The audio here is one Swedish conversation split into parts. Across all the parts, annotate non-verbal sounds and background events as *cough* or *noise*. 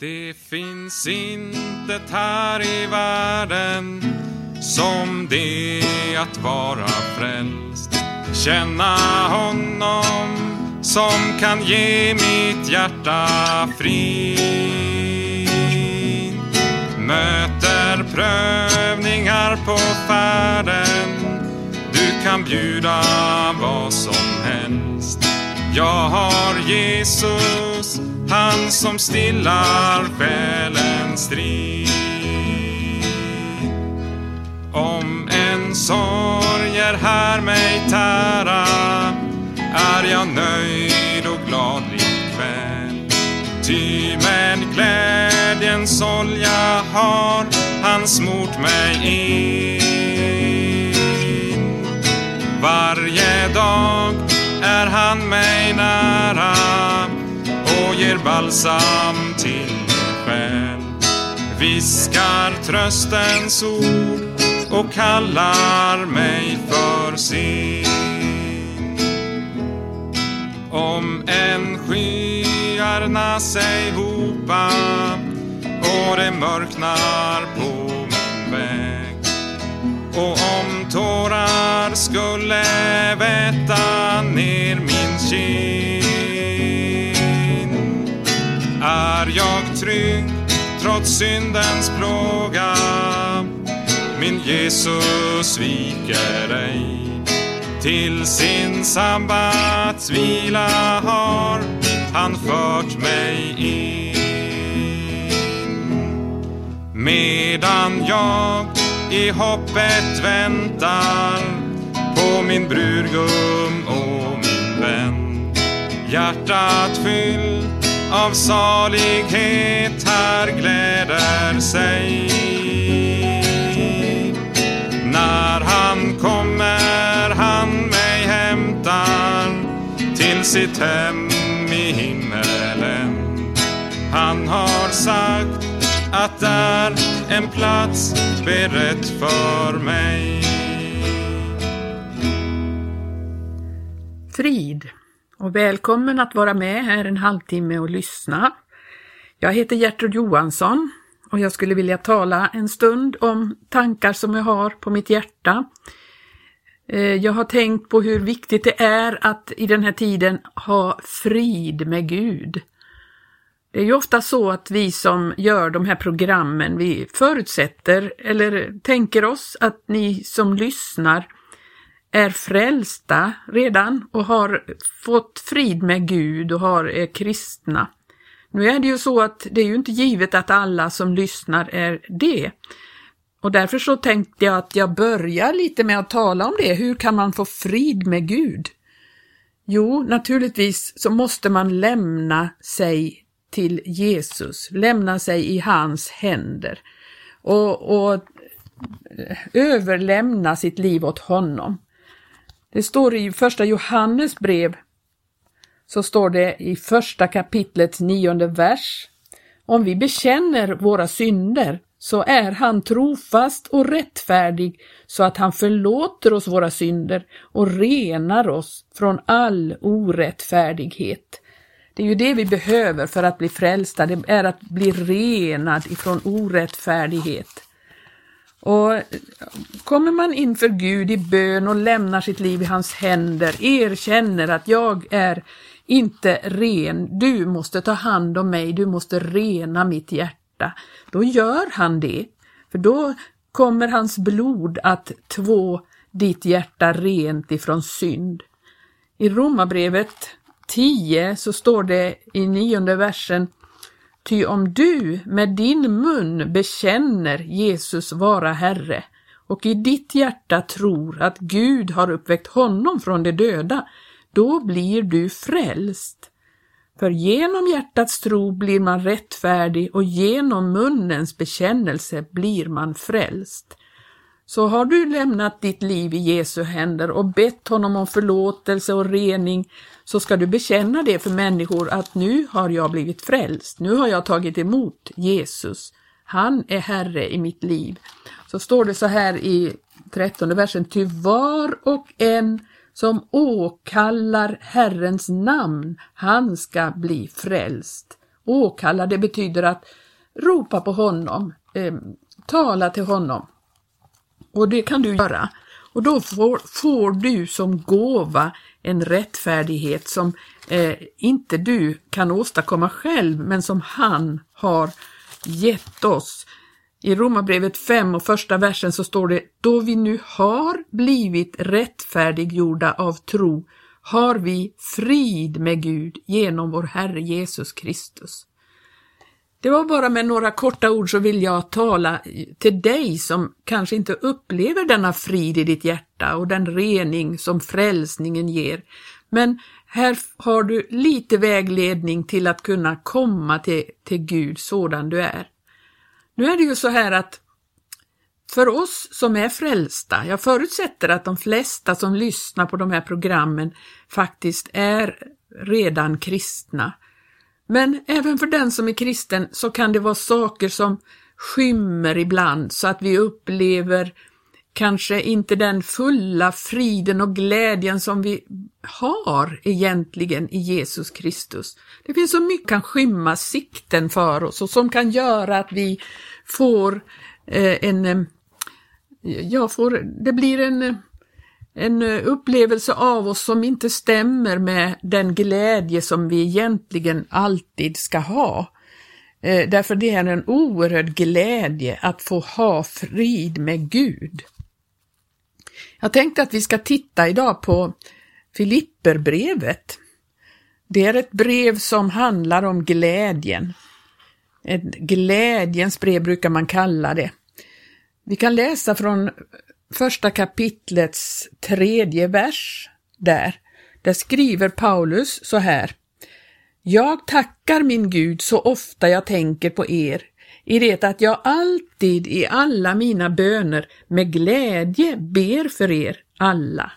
Det finns intet här i världen som det att vara frälst. Känna honom som kan ge mitt hjärta frid. Möter prövningar på färden. Du kan bjuda vad som helst. Jag har Jesus, han som stillar själens strid. Om en sorger här mig tära är jag nöjd och glad likväl. Ty med glädjens olja har han smort mig in. Varje dag är han mig nära balsam till min själ. Viskar tröstens ord och kallar mig för sin. Om en skyarna sig hopa och det mörknar på min väg och om tårar skulle väta ner min kind åt syndens plåga min Jesus sviker ej till sin sabbatsvila har han fört mig in. Medan jag i hoppet väntar på min brudgum och min vän. Hjärtat fyllt av salighet här gläder sig. När han kommer han mig hämtar till sitt hem i himmelen. Han har sagt att där en plats berett för mig. Frid och välkommen att vara med här en halvtimme och lyssna. Jag heter Gertrud Johansson och jag skulle vilja tala en stund om tankar som jag har på mitt hjärta. Eh, jag har tänkt på hur viktigt det är att i den här tiden ha frid med Gud. Det är ju ofta så att vi som gör de här programmen, vi förutsätter eller tänker oss att ni som lyssnar är frälsta redan och har fått frid med Gud och har, är kristna. Nu är det ju så att det är ju inte givet att alla som lyssnar är det. Och därför så tänkte jag att jag börjar lite med att tala om det. Hur kan man få frid med Gud? Jo, naturligtvis så måste man lämna sig till Jesus, lämna sig i hans händer och, och överlämna sitt liv åt honom. Det står i första Johannes brev, så står det i första kapitlets nionde vers. Om vi bekänner våra synder så är han trofast och rättfärdig så att han förlåter oss våra synder och renar oss från all orättfärdighet. Det är ju det vi behöver för att bli frälsta, det är att bli renad ifrån orättfärdighet. Och kommer man inför Gud i bön och lämnar sitt liv i hans händer, erkänner att jag är inte ren, du måste ta hand om mig, du måste rena mitt hjärta, då gör han det. För då kommer hans blod att två ditt hjärta rent ifrån synd. I Romarbrevet 10 så står det i nionde versen Ty om du med din mun bekänner Jesus vara Herre och i ditt hjärta tror att Gud har uppväckt honom från de döda, då blir du frälst. För genom hjärtats tro blir man rättfärdig och genom munnens bekännelse blir man frälst. Så har du lämnat ditt liv i Jesu händer och bett honom om förlåtelse och rening så ska du bekänna det för människor att nu har jag blivit frälst, nu har jag tagit emot Jesus. Han är Herre i mitt liv. Så står det så här i trettonde versen, ty var och en som åkallar Herrens namn, han ska bli frälst. åkalla, det betyder att ropa på honom, eh, tala till honom. Och det kan du göra. Och då får, får du som gåva en rättfärdighet som eh, inte du kan åstadkomma själv, men som han har gett oss. I Romarbrevet 5 och första versen så står det, då vi nu har blivit rättfärdiggjorda av tro har vi frid med Gud genom vår Herre Jesus Kristus. Det var bara med några korta ord så vill jag tala till dig som kanske inte upplever denna frid i ditt hjärta och den rening som frälsningen ger. Men här har du lite vägledning till att kunna komma till, till Gud sådan du är. Nu är det ju så här att för oss som är frälsta, jag förutsätter att de flesta som lyssnar på de här programmen faktiskt är redan kristna. Men även för den som är kristen så kan det vara saker som skymmer ibland så att vi upplever kanske inte den fulla friden och glädjen som vi har egentligen i Jesus Kristus. Det finns så mycket som kan skymma sikten för oss och som kan göra att vi får eh, en, eh, ja, får, det blir en, eh, en eh, upplevelse av oss som inte stämmer med den glädje som vi egentligen alltid ska ha. Eh, därför det är en oerhörd glädje att få ha frid med Gud. Jag tänkte att vi ska titta idag på Filipperbrevet. Det är ett brev som handlar om glädjen. Ett glädjens brev brukar man kalla det. Vi kan läsa från första kapitlets tredje vers där. Där skriver Paulus så här. Jag tackar min Gud så ofta jag tänker på er, i det att jag alltid i alla mina böner med glädje ber för er alla.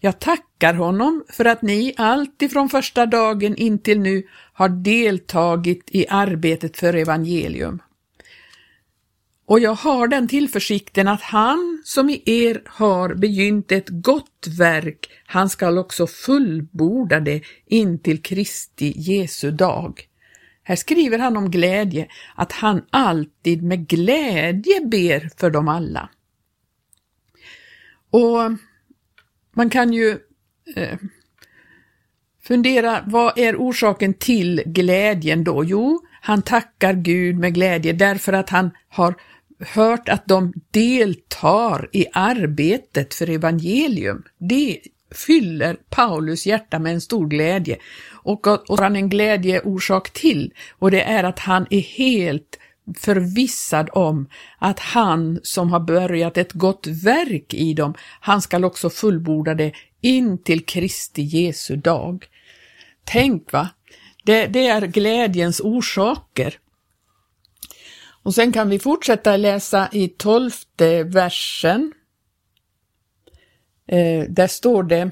Jag tackar honom för att ni alltifrån första dagen intill nu har deltagit i arbetet för evangelium. Och jag har den tillförsikten att han som i er har begynt ett gott verk, han skall också fullborda det in till Kristi Jesu dag. Här skriver han om glädje, att han alltid med glädje ber för dem alla. Och man kan ju eh, fundera, vad är orsaken till glädjen då? Jo, han tackar Gud med glädje därför att han har hört att de deltar i arbetet för evangelium. Det fyller Paulus hjärta med en stor glädje och, och han en glädjeorsak till och det är att han är helt förvissad om att han som har börjat ett gott verk i dem, han skall också fullborda det in till Kristi Jesu dag. Tänk va, det, det är glädjens orsaker. Och sen kan vi fortsätta läsa i tolfte versen. Eh, där står det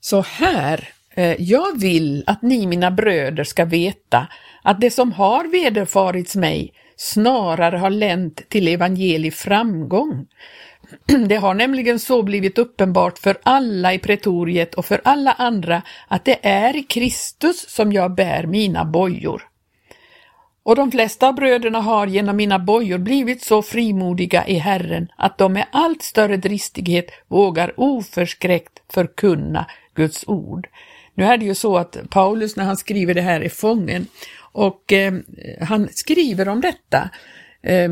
så här. Eh, jag vill att ni mina bröder ska veta att det som har vederfarits mig snarare har länt till evangelisk framgång. *clears throat* Det har nämligen så blivit uppenbart för alla i pretoriet och för alla andra att det är i Kristus som jag bär mina bojor. Och de flesta av bröderna har genom mina bojor blivit så frimodiga i Herren att de med allt större dristighet vågar oförskräckt förkunna Guds ord. Nu är det ju så att Paulus när han skriver det här är fången och eh, han skriver om detta. Eh,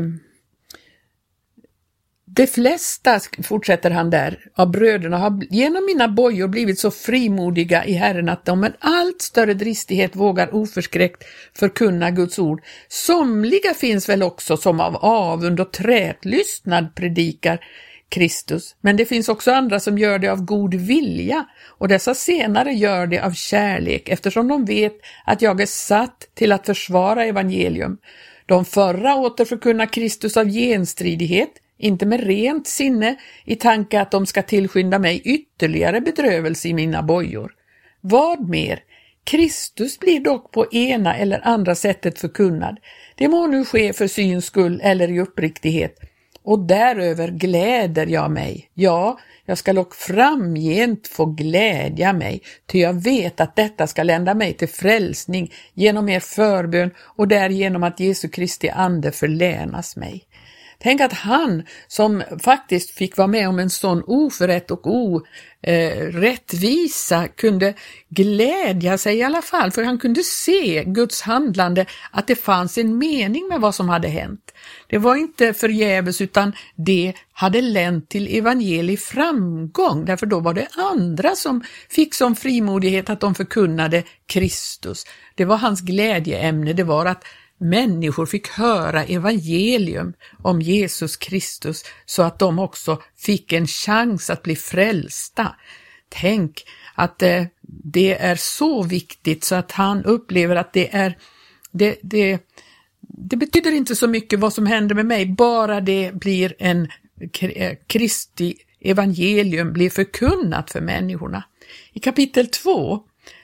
de flesta, fortsätter han där, av bröderna har genom mina bojor blivit så frimodiga i Herren att de med allt större dristighet vågar oförskräckt förkunna Guds ord. Somliga finns väl också som av avund och trätlystnad predikar Kristus, men det finns också andra som gör det av god vilja och dessa senare gör det av kärlek eftersom de vet att jag är satt till att försvara evangelium. De förra åter förkunnar Kristus av genstridighet, inte med rent sinne i tanke att de ska tillskynda mig ytterligare bedrövelse i mina bojor. Vad mer? Kristus blir dock på ena eller andra sättet förkunnad. Det må nu ske för syns skull eller i uppriktighet och däröver gläder jag mig. Ja, jag skall dock framgent få glädja mig, ty jag vet att detta ska lända mig till frälsning genom er förbön och därigenom att Jesu Kristi ande förlänas mig. Tänk att han som faktiskt fick vara med om en sån oförrätt och orättvisa kunde glädja sig i alla fall, för han kunde se Guds handlande, att det fanns en mening med vad som hade hänt. Det var inte förgäves utan det hade länt till evangelisk framgång, därför då var det andra som fick som frimodighet att de förkunnade Kristus. Det var hans glädjeämne, det var att människor fick höra evangelium om Jesus Kristus så att de också fick en chans att bli frälsta. Tänk att det, det är så viktigt så att han upplever att det är det, det, det betyder inte så mycket vad som händer med mig, bara det blir en eh, Kristi evangelium blir förkunnat för människorna. I kapitel 2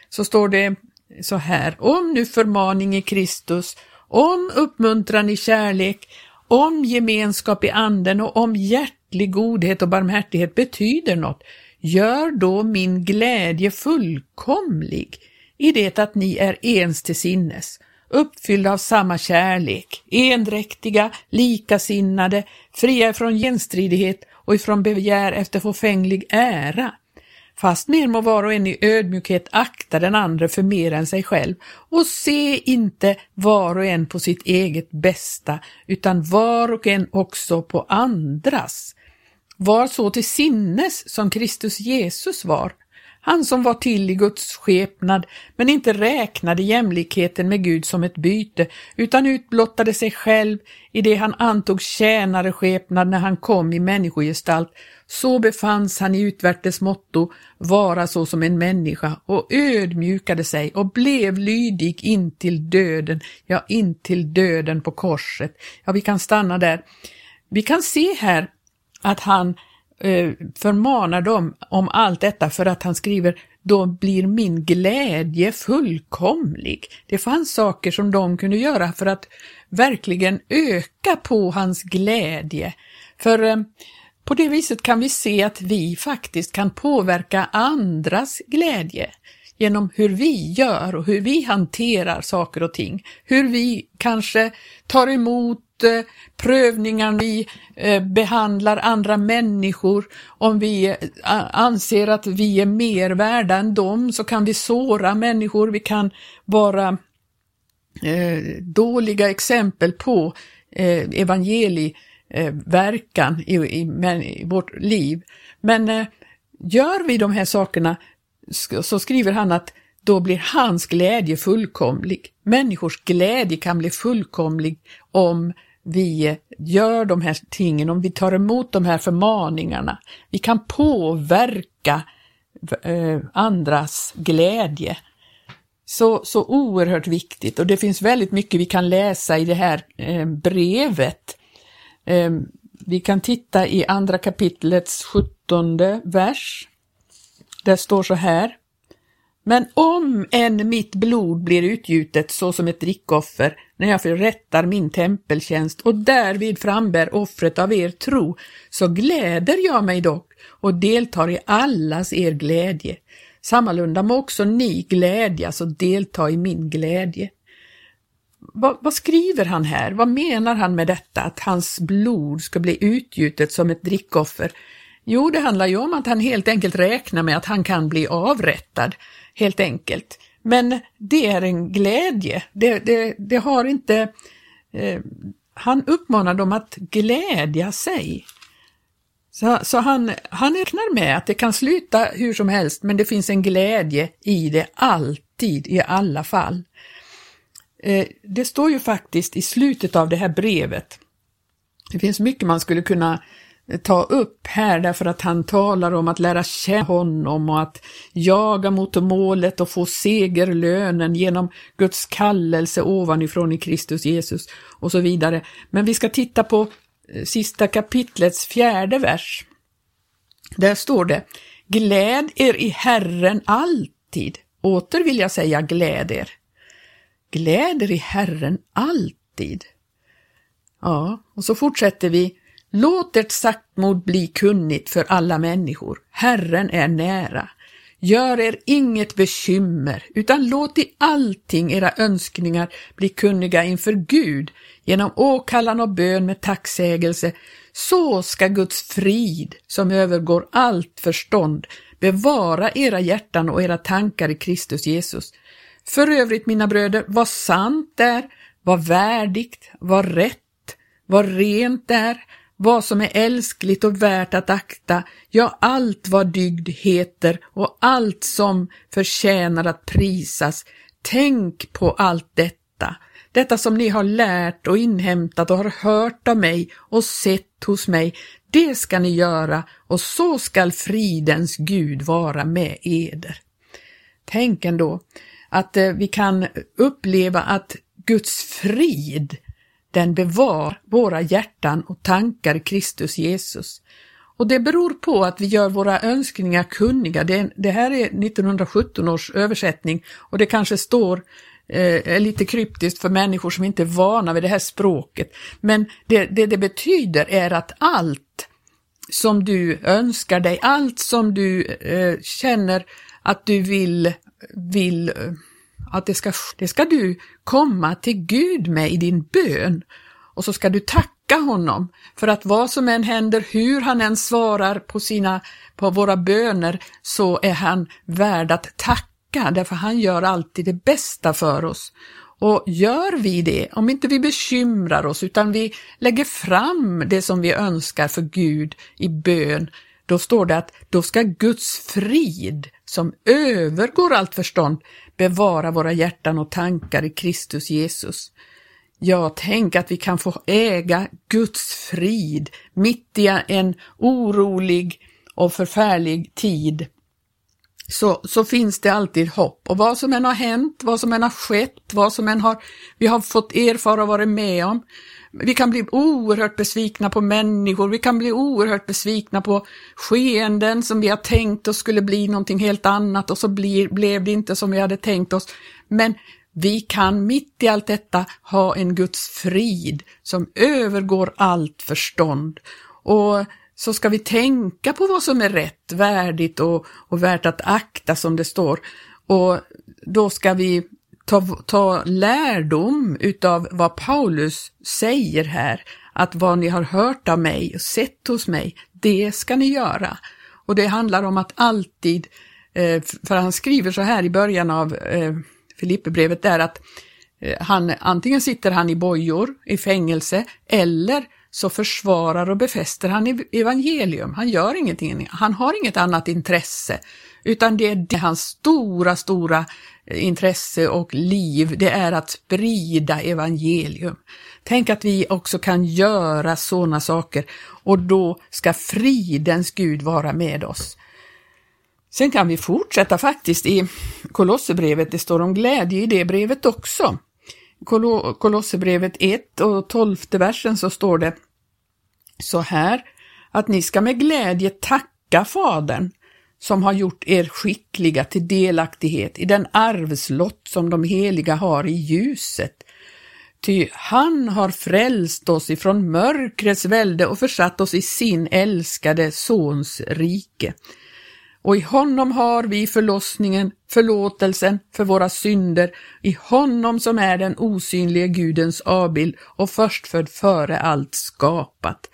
så står det så här, om nu förmaning i Kristus om uppmuntran i kärlek, om gemenskap i anden och om hjärtlig godhet och barmhärtighet betyder något, gör då min glädje fullkomlig i det att ni är ens till sinnes, uppfyllda av samma kärlek, endräktiga, likasinnade, fria från genstridighet och ifrån begär efter förfänglig ära, Fastmer må var och en i ödmjukhet akta den andra för mer än sig själv och se inte var och en på sitt eget bästa, utan var och en också på andras. Var så till sinnes som Kristus Jesus var, han som var till i Guds skepnad men inte räknade jämlikheten med Gud som ett byte utan utblottade sig själv i det han antog tjänare skepnad när han kom i människogestalt. Så befanns han i utvärtes motto vara så som en människa och ödmjukade sig och blev lydig in till döden, ja in till döden på korset. Ja, vi kan stanna där. Vi kan se här att han Eh, förmanar dem om allt detta för att han skriver då blir min glädje fullkomlig. Det fanns saker som de kunde göra för att verkligen öka på hans glädje. För eh, på det viset kan vi se att vi faktiskt kan påverka andras glädje genom hur vi gör och hur vi hanterar saker och ting. Hur vi kanske tar emot prövningar vi eh, behandlar andra människor. Om vi eh, anser att vi är mer värda än dem så kan vi såra människor. Vi kan vara eh, dåliga exempel på evangelieverkan i vårt liv. Men gör vi de här sakerna så skriver han att då blir hans glädje fullkomlig. Människors glädje kan bli fullkomlig om vi gör de här tingen, om vi tar emot de här förmaningarna. Vi kan påverka eh, andras glädje. Så, så oerhört viktigt och det finns väldigt mycket vi kan läsa i det här eh, brevet. Eh, vi kan titta i andra kapitlets sjuttonde vers. Där står så här. Men om än mitt blod blir utgjutet såsom ett drickoffer när jag förrättar min tempeltjänst och därvid frambär offret av er tro, så gläder jag mig dock och deltar i allas er glädje. Sammalunda må också ni glädjas och delta i min glädje. Vad, vad, skriver han här? Vad menar han med detta, att hans blod ska bli utgjutet som ett drickoffer? Jo, det handlar ju om att han helt enkelt räknar med att han kan bli avrättad helt enkelt. Men det är en glädje. Det, det, det har inte... Eh, han uppmanar dem att glädja sig. Så, så, han, han räknar med att det kan sluta hur som helst, men det finns en glädje i det alltid, i alla fall. Eh, det står ju faktiskt i slutet av det här brevet, det finns mycket man skulle kunna ta upp här därför att han talar om att lära känna honom och att jaga mot målet och få segerlönen genom Guds kallelse ovanifrån i Kristus Jesus och så vidare. Men vi ska titta på eh, sista kapitlets fjärde vers. Där står det Gläd er i Herren alltid. Åter vill jag säga gläd er. Gläd er i Herren alltid. Ja, och så fortsätter vi Låt ert saktmod bli kunnigt för alla människor. Herren är nära. Gör er inget bekymmer, utan låt i allting era önskningar bli kunniga inför Gud genom åkallan och bön med tacksägelse. Så ska Guds frid, som övergår allt förstånd, bevara era hjärtan och era tankar i Kristus Jesus. För övrigt, mina bröder, vad sant är, vad värdigt, vad rätt, vad rent är, vad som är älskligt och värt att akta, ja, allt vad dygd heter och allt som förtjänar att prisas. Tänk på allt detta, detta som ni har lärt och inhämtat och har hört av mig och sett hos mig, det ska ni göra och så skall fridens Gud vara med eder. Tänk ändå att eh, vi kan uppleva att Guds frid den bevar våra hjärtan och tankar i Kristus Jesus. Och det beror på att vi gör våra önskningar kunniga. Det, det här är 1917 års översättning och det kanske står eh, lite kryptiskt för människor som inte är vana vid det här språket. Men det, det det betyder är att allt som du önskar dig, allt som du eh, känner att du vill, vill eh, att det ska, det ska du komma till Gud med i din bön och så ska du tacka honom för att vad som än händer, hur han än svarar på, sina, på våra böner, så är han värd att tacka, därför han gör alltid det bästa för oss. Och gör vi det, om inte vi bekymrar oss utan vi lägger fram det som vi önskar för Gud i bön, då står det att då ska Guds frid, som övergår allt förstånd, bevara våra hjärtan och tankar i Kristus Jesus. Ja, tänk att vi kan få äga Guds frid mitt i en orolig och förfärlig tid. Så, så finns det alltid hopp och vad som än har hänt, vad som än har skett, vad som än har vi har fått erfara och varit med om. Vi kan bli oerhört besvikna på människor, vi kan bli oerhört besvikna på skeenden som vi har tänkt oss skulle bli någonting helt annat och så blir, blev det inte som vi hade tänkt oss. Men vi kan mitt i allt detta ha en Guds frid som övergår allt förstånd. Och så ska vi tänka på vad som är rätt, värdigt och, och värt att akta som det står. Och då ska vi ta, ta lärdom utav vad Paulus säger här, att vad ni har hört av mig och sett hos mig, det ska ni göra. Och det handlar om att alltid, eh, för han skriver så här i början av eh, Filipperbrevet där att eh, han, antingen sitter han i bojor, i fängelse, eller så försvarar och befäster han evangelium. Han gör ingenting, han har inget annat intresse, utan det är hans stora, stora eh, intresse och liv, det är att sprida evangelium. Tänk att vi också kan göra sådana saker och då ska fridens Gud vara med oss. Sen kan vi fortsätta faktiskt i Kolosserbrevet, det står om glädje i det brevet också. Kolosserbrevet 1 och 12 versen så står det så här, att ni ska med glädje tacka Fadern som har gjort er skickliga till delaktighet i den arvslott som de heliga har i ljuset. Ty han har frälst oss ifrån mörkrets välde och försatt oss i sin älskade Sons rike och i honom har vi förlossningen, förlåtelsen för våra synder, i honom som är den osynlige Gudens avbild och förstfödd före allt skapat.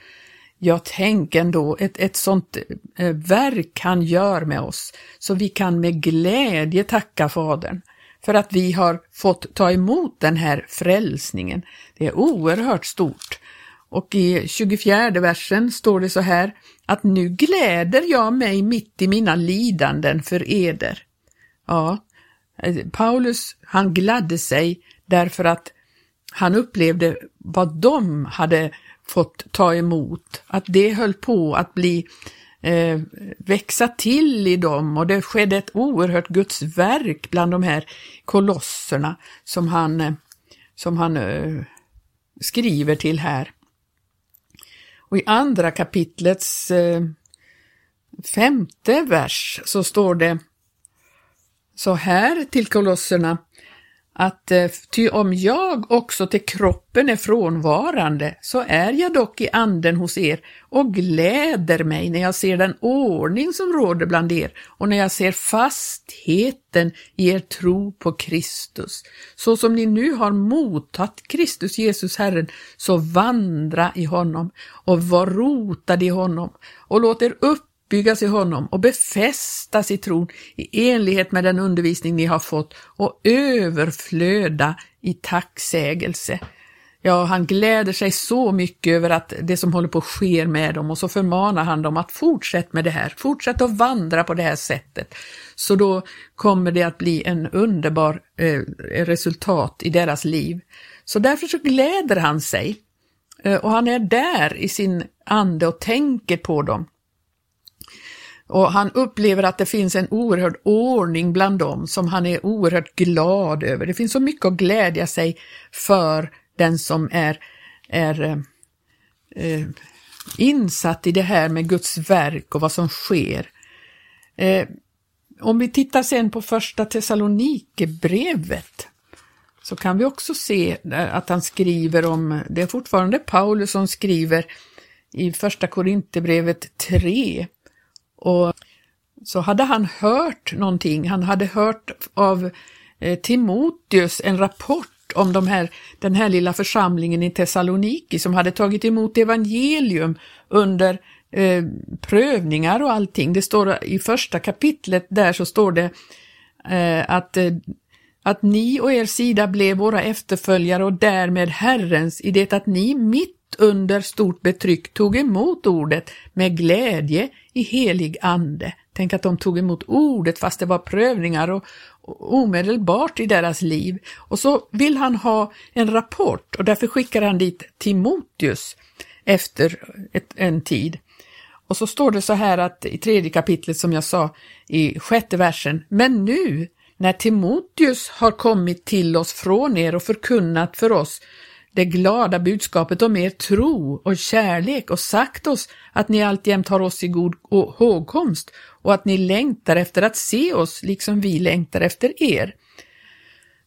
Jag tänk ändå ett, ett sånt eh, verk han gör med oss, så vi kan med glädje tacka Fadern för att vi har fått ta emot den här frälsningen. Det är oerhört stort. Och i 24 versen står det så här, att nu gläder jag mig mitt i mina lidanden för eder. Ja, eh, Paulus han gladde sig därför att han upplevde vad de hade fått ta emot, att det höll på att bli eh, växa till i dem och det skedde ett oerhört Guds verk bland de här kolosserna som han, eh, som han eh, skriver till här. Och i andra kapitlets eh, femte vers så står det så här till kolosserna att eh, ty om jag också till kroppen är frånvarande så är jag dock i anden hos er och gläder mig när jag ser den ordning som råder bland er och när jag ser fastheten i er tro på Kristus. Så som ni nu har mottagit Kristus Jesus Herren, så vandra i honom och var rotade i honom och låt er upp uppbyggas i honom och befästas i tron i enlighet med den undervisning ni har fått och överflöda i tacksägelse. Ja, han gläder sig så mycket över att det som håller på att ske med dem och så förmanar han dem att fortsätta med det här, fortsätta att vandra på det här sättet. Så då kommer det att bli en underbar eh, resultat i deras liv. Så därför så gläder han sig eh, och han är där i sin ande och tänker på dem. Och han upplever att det finns en oerhörd ordning bland dem som han är oerhört glad över. Det finns så mycket att glädja sig för den som är, är eh, eh insatt i det här med Guds verk och vad som sker. Eh, om vi tittar sen på första Thessalonikerbrevet så kan vi också se eh, att han skriver om, det är fortfarande Paulus som skriver i första Korinthierbrevet 3 och så hade han hört någonting, han hade hört av eh, Timoteus en rapport om de här, den här lilla församlingen i Thessaloniki som hade tagit emot evangelium under eh, prövningar och allting. Det står i första kapitlet där så står det eh, att, eh, att ni och er sida blev våra efterföljare och därmed Herrens i det att ni mitt under stort betryck tog emot ordet med glädje i helig ande. Tänk att de tog emot ordet fast det var prövningar och, och omedelbart i deras liv. Och så vill han ha en rapport och därför skickar han dit Timoteus efter ett, en tid. Och så står det så här att i tredje kapitlet som jag sa i sjätte versen, men nu när Timoteus har kommit till oss från er och förkunnat för oss det glada budskapet om er tro och kärlek och sagt oss att ni alltjämt har oss i god hågkomst och att ni längtar efter att se oss liksom vi längtar efter er.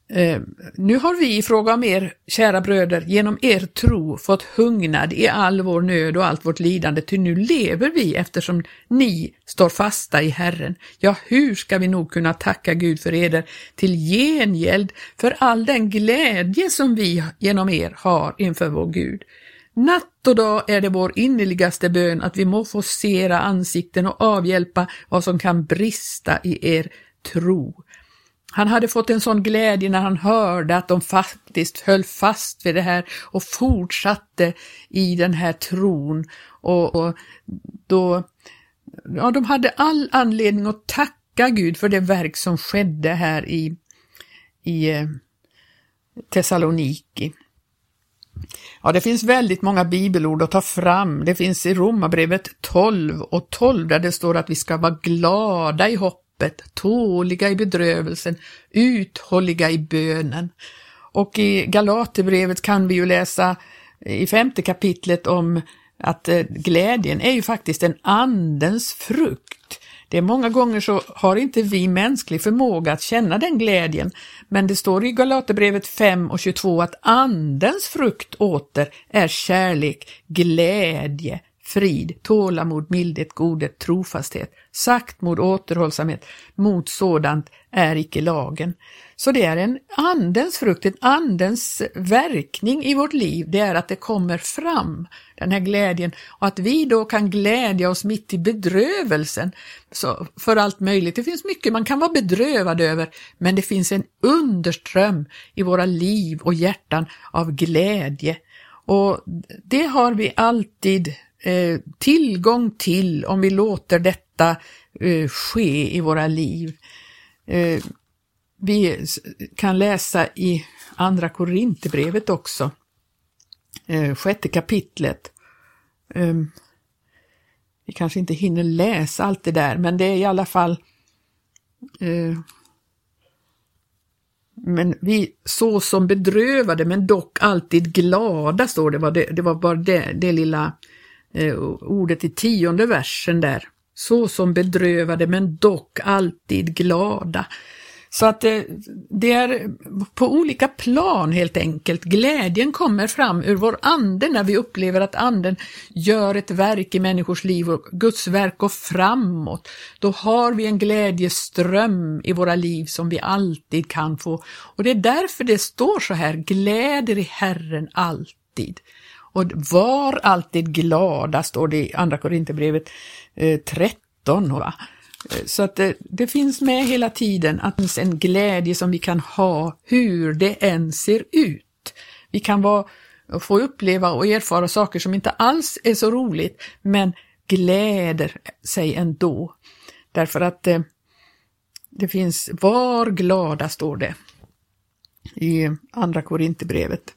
Eh, nu har vi i fråga om er, kära bröder, genom er tro fått hungnad i all vår nöd och allt vårt lidande, ty nu lever vi eftersom ni står fasta i Herren. Ja, hur ska vi nog kunna tacka Gud för eder till gengäld för all den glädje som vi genom er har inför vår Gud. Natt och dag är det vår innerligaste bön att vi må få se era ansikten och avhjälpa vad som kan brista i er tro. Han hade fått en sån glädje när han hörde att de faktiskt höll fast vid det här och fortsatte i den här tron. Och, och då, ja, de hade all anledning att tacka Gud för det verk som skedde här i, i eh, Thessaloniki. Ja, det finns väldigt många bibelord att ta fram. Det finns i Romarbrevet 12 och 12 där det står att vi ska vara glada i hopp hoppet, tåliga i bedrövelsen, uthålliga i bönen. Och i Galaterbrevet kan vi ju läsa i femte kapitlet om att eh, glädjen är ju faktiskt en andens frukt. Det är många gånger så har inte vi mänsklig förmåga att känna den glädjen, men det står i Galaterbrevet 5 och 22 att andens frukt åter är kärlek, glädje, frid, tålamod, mildhet, godhet, trofasthet, saktmod, återhållsamhet. Mot sådant är icke lagen. Så det är en andens frukt, en andens verkning i vårt liv, det är att det kommer fram, den här glädjen, och att vi då kan glädja oss mitt i bedrövelsen så för allt möjligt. Det finns mycket man kan vara bedrövad över, men det finns en underström i våra liv och hjärtan av glädje. Och det har vi alltid Eh, tillgång till om vi låter detta eh, ske i våra liv. Eh, vi kan läsa i Andra Korinthierbrevet också, eh, sjätte kapitlet. Ehm, vi kanske inte hinner läsa allt det där, men det är i alla fall eh, men vi så som bedrövade men dock alltid glada, står det. Det, det var bara det, det lilla eh, ordet i tionde versen där. Så som bedrövade men dock alltid glada. Så att det, det, är på olika plan helt enkelt. Glädjen kommer fram ur vår ande när vi upplever att anden gör ett verk i människors liv och Guds verk går framåt. Då har vi en glädjeström i våra liv som vi alltid kan få. Och det är därför det står så här, gläder i Herren alltid. Och var alltid glada, står det i Andra Korinthierbrevet eh, 13. Va? Eh, så att det, det, finns med hela tiden att det finns en glädje som vi kan ha hur det än ser ut. Vi kan vara, få uppleva och erfara saker som inte alls är så roligt, men gläder sig ändå. Därför att det, det finns, var glada står det i Andra Korinthierbrevet.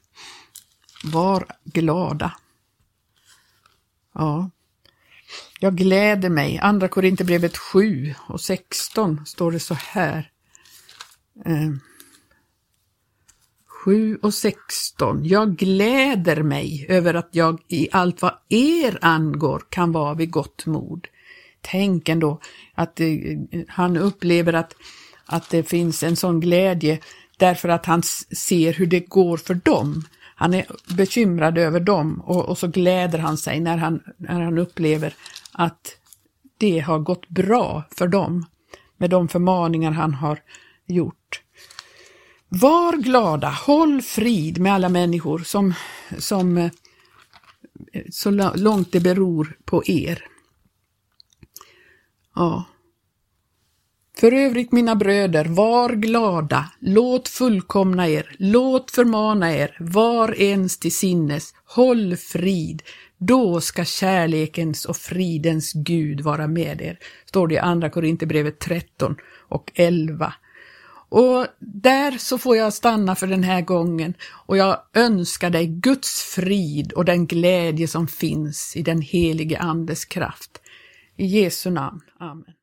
Var glada. Ja, jag gläder mig. Andra Korinthierbrevet 7 och 16 står det så här. Eh, 7 och 16. Jag gläder mig över att jag i allt vad er angår kan vara vid gott mod. Tänk ändå att eh, han upplever att, att det finns en sån glädje därför att han ser hur det går för dem. Han är bekymrad över dem och, och så gläder han sig när han, när han upplever att det har gått bra för dem med de förmaningar han har gjort. Var glada, håll frid med alla människor som, som eh, så långt det beror på er. Ja. För övrigt mina bröder, var glada, låt fullkomna er, låt förmana er, var ens till sinnes, håll frid, då ska kärlekens och fridens Gud vara med er, står det i Andra Korinthierbrevet 13 och 11. Och där så får jag stanna för den här gången och jag önskar dig Guds frid och den glädje som finns i den helige Andes kraft. I Jesu namn. Amen.